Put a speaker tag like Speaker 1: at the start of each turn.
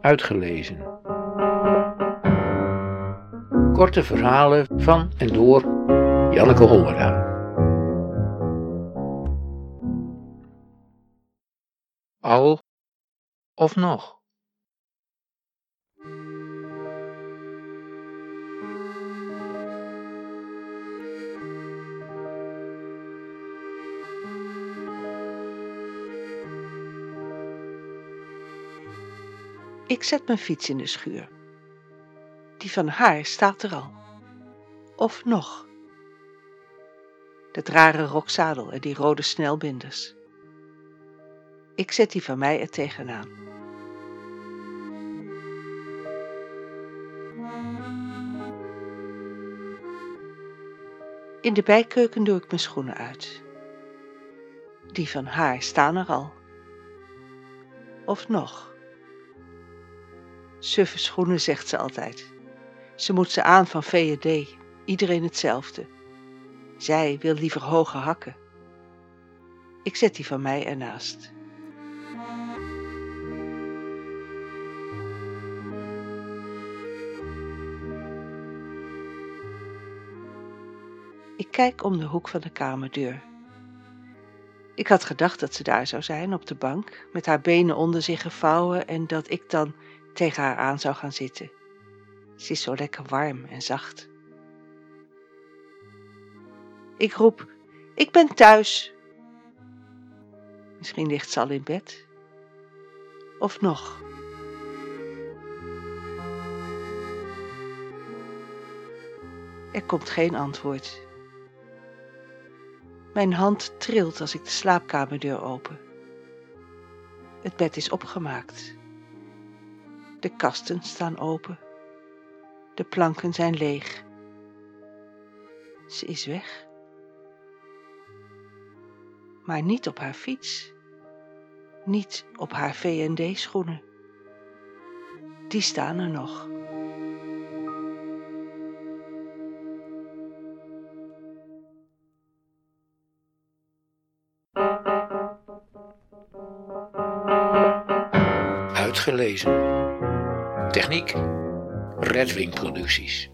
Speaker 1: uitgelezen. Korte verhalen van en door Janneke Hollera. Al of nog?
Speaker 2: Ik zet mijn fiets in de schuur. Die van haar staat er al. Of nog. Dat rare rokzadel en die rode snelbinders. Ik zet die van mij er tegenaan. In de bijkeuken doe ik mijn schoenen uit. Die van haar staan er al. Of nog. Suffe schoenen, zegt ze altijd. Ze moet ze aan van V&D, iedereen hetzelfde. Zij wil liever hoge hakken. Ik zet die van mij ernaast. Ik kijk om de hoek van de kamerdeur. Ik had gedacht dat ze daar zou zijn op de bank, met haar benen onder zich gevouwen en dat ik dan tegen haar aan zou gaan zitten. Ze is zo lekker warm en zacht. Ik roep: Ik ben thuis. Misschien ligt ze al in bed. Of nog. Er komt geen antwoord. Mijn hand trilt als ik de slaapkamerdeur open. Het bed is opgemaakt. De kasten staan open. De planken zijn leeg. Ze is weg. Maar niet op haar fiets. Niet op haar V&D-schoenen. Die staan er nog.
Speaker 1: Uitgelezen. Techniek Redwing Producties.